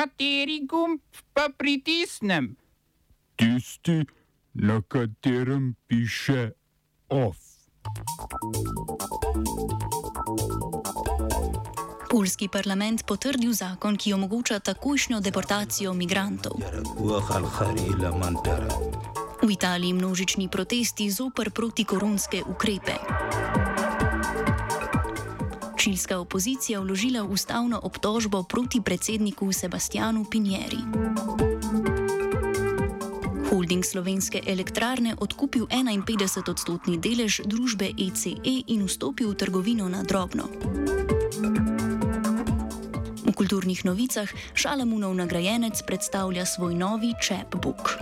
Kateri gumb pa pritisnem? Tisti, na katerem piše OF. Polski parlament potrdil zakon, ki omogoča takojšnjo deportacijo migrantov. V Italiji množični protesti zoper protikoronske ukrepe. Čilska opozicija vložila ustavno obtožbo proti predsedniku Sebastianu Pinjeri. Holding slovenske elektrarne odkupil 51-odstotni delež družbe ECE e in vstopil v trgovino na drobno. V kulturnih novicah Šalamunov nagrajenec predstavlja svoj novi chapbook.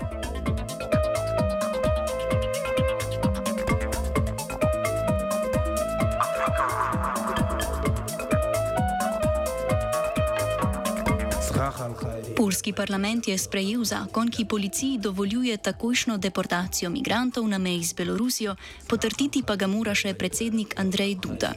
Polski parlament je sprejel zakon, ki policiji dovoljuje takojšno deportacijo migrantov na meji z Belorusijo, potrditi pa ga mora še predsednik Andrej Duda.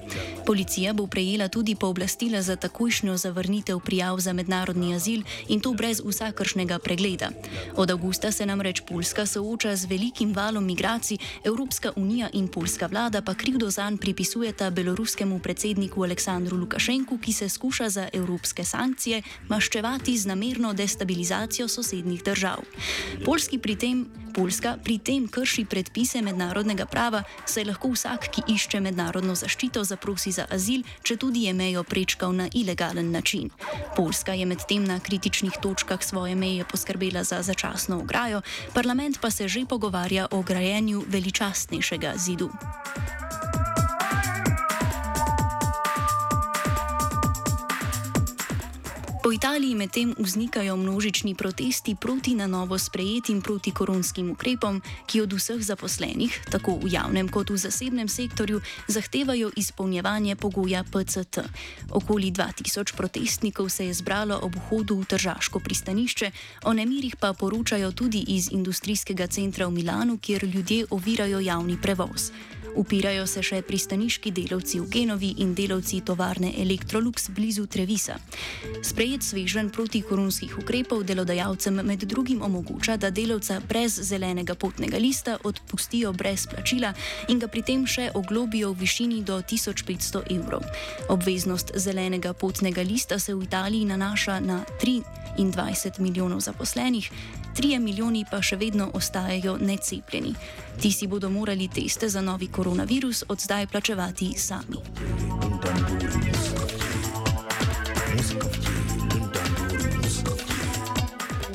Policija bo prejela tudi pooblastila za takojšnjo zavrnitev prijav za mednarodni azil in to brez vsakršnega pregleda. Od avgusta se namreč Poljska sooča z velikim valom migracij, Evropska unija in polska vlada pa krivdo zanj pripisujeta beloruskemu predsedniku Aleksandru Lukašenku, ki se skuša za evropske sankcije maščevati z namerno destabilizacijo sosednjih držav. Pri tem, Poljska pri tem krši predpise mednarodnega prava, saj lahko vsak, ki išče mednarodno zaščito, zaprosi za azil, če tudi je mejo prečkal na ilegalen način. Poljska je medtem na kritičnih točkah svoje meje poskrbela za začasno ograjo, parlament pa se že pogovarja o grajenju veličastnejšega zidu. Po Italiji medtem vznikajo množični protesti proti na novo sprejetim protikoronskim ukrepom, ki od vseh zaposlenih, tako v javnem kot v zasebnem sektorju, zahtevajo izpolnjevanje pogoja PCT. Okoli 2000 protestnikov se je zbralo ob vhodu v Tržaško pristanišče, o nemirih pa poročajo tudi iz industrijskega centra v Milanu, kjer ljudje ovirajo javni prevoz. Upirajo se še pristaniški delavci v Genovi in delavci tovarne Electrolux blizu Trevisa. Sprejet svežen protikoronskih ukrepov delodajalcem med drugim omogoča, da delavca brez zelenega potnega lista odpustijo brez plačila in ga pri tem še oglobijo v višini do 1500 evrov. Obveznost zelenega potnega lista se v Italiji nanaša na 23 milijonov zaposlenih. 3 milijoni pa še vedno ostajajo necepljeni. Ti si bodo morali teste za novi koronavirus od zdaj plačevati sami.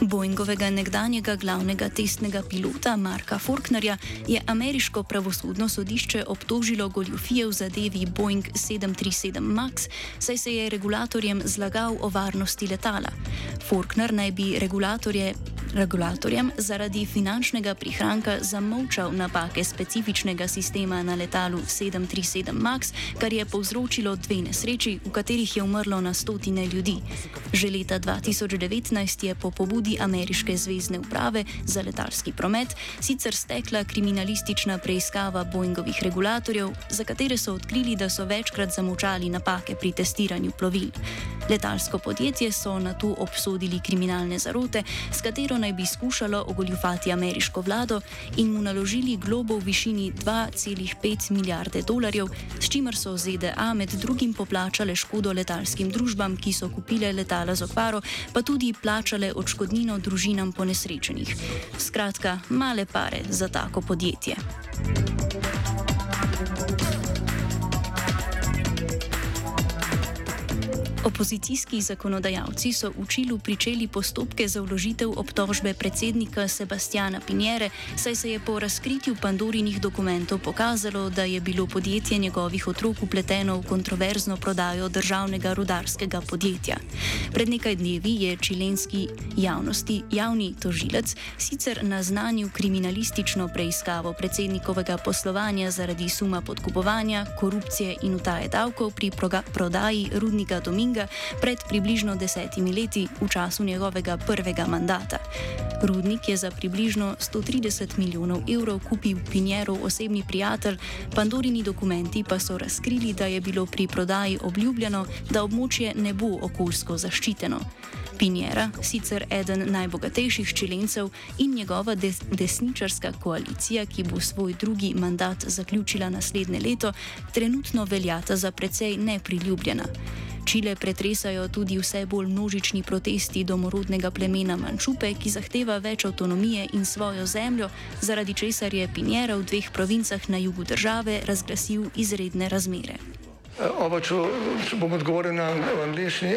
Boeingovega nekdanjega glavnega testnega pilota Marka Faulknerja je ameriško pravosodno sodišče obtožilo goljufije v zadevi Boeing 737 MAX, saj se je regulatorjem zlagal o varnosti letala. Faulkner naj bi regulatorje regulatorjem zaradi finančnega prihranka zamolčal napake specifičnega sistema na letalu 737 MAX, kar je povzročilo dve nesreči, v katerih je umrlo na stotine ljudi. Že leta 2019 je po pobudi Ameriške zvezdne uprave za letalski promet sicer stekla kriminalistična preiskava Boeingovih regulatorjev, za katere so odkrili, da so večkrat zamolčali napake pri testiranju plovil. Letalsko podjetje so na to obsodili kriminalne zarote, s katero naj bi skušalo ogoljufati ameriško vlado in mu naložili globo v višini 2,5 milijarde dolarjev, s čimer so ZDA med drugim poplačale škodo letalskim družbam, ki so kupile letala z okvaro, pa tudi plačale odškodnino družinam ponesrečenih. Skratka, male pare za tako podjetje. Opozicijski zakonodajalci so v Čilu pričeli postopke za vložitev obtožbe predsednika Sebastiana Pinjere, saj se je po razkritju Pandorinih dokumentov pokazalo, da je bilo podjetje njegovih otrok upleteno v kontroverzno prodajo državnega rudarskega podjetja. Pred nekaj dnevi je čilenski javnosti javni tožilec sicer naznanil kriminalistično preiskavo predsednikovega poslovanja zaradi suma podkupovanja, korupcije in utaje davkov pri prodaji rudnika Dominga. Kinga pred približno desetimi leti, v času njegovega prvega mandata. Rudnik je za približno 130 milijonov evrov kupil Pinjerov osebni prijatelj, Pandorini dokumenti pa so razkrili, da je bilo pri prodaji obljubljeno, da območje ne bo okoljsko zaščiteno. Pinjera, sicer eden najbogatejših čilencev in njegova des desničarska koalicija, ki bo svoj drugi mandat zaključila naslednje leto, trenutno veljata za precej nepriljubljena. Čile pretresajo tudi vse bolj množični protesti domorodnega plemena Mančupe, ki zahteva več avtonomije in svojo zemljo, zaradi česar je Pinjera v dveh provincah na jugu države razglasil izredne razmere. Oba, če, če bom odgovoril na angliški.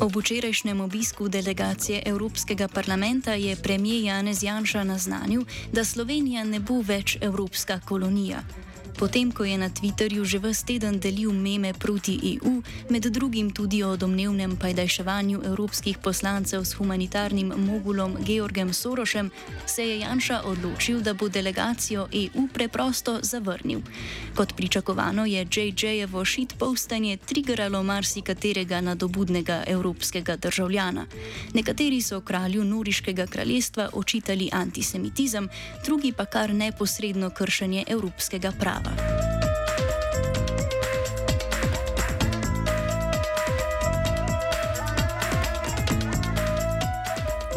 Ob včerajšnjem obisku delegacije Evropskega parlamenta je premijer Janez Janša naznanil, da Slovenija ne bo več evropska kolonija. Potem, ko je na Twitterju že vse teden delil meme proti EU, med drugim tudi o domnevnem pajdajševanju evropskih poslancev s humanitarnim mogulom Georgem Sorošem, se je Janša odločil, da bo delegacijo EU preprosto zavrnil. Kot pričakovano je JJ-jevo shitpostanje triggeralo marsikaterega nadobudnega evropskega državljana. Nekateri so kralju Noriškega kraljestva očitali antisemitizem, drugi pa kar neposredno kršenje evropskega prava.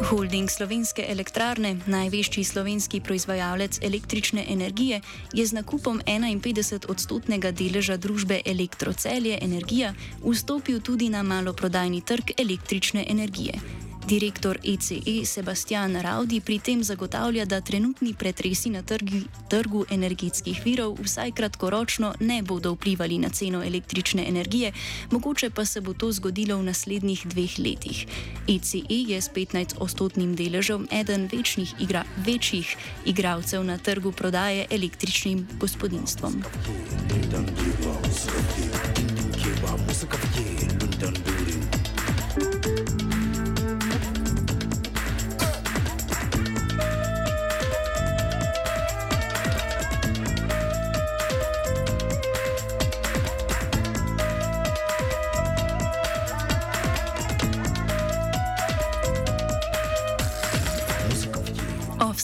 Holding slovenske elektrarne, največji slovenski proizvajalec električne energije, je z nakupom 51-odstotnega deleža družbe Elektrocelje Energija vstopil tudi na maloprodajni trg električne energije. Direktor ECE Sebastian Raudi pri tem zagotavlja, da trenutni pretresi na trgi, trgu energetskih virov vsaj kratkoročno ne bodo vplivali na ceno električne energije, mogoče pa se bo to zgodilo v naslednjih dveh letih. ECE je s 15-odstotnim deležem eden večnih igra, večjih igralcev na trgu prodaje električnim gospodinstvom.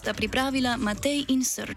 Ovsta pripravila Matej in Srč.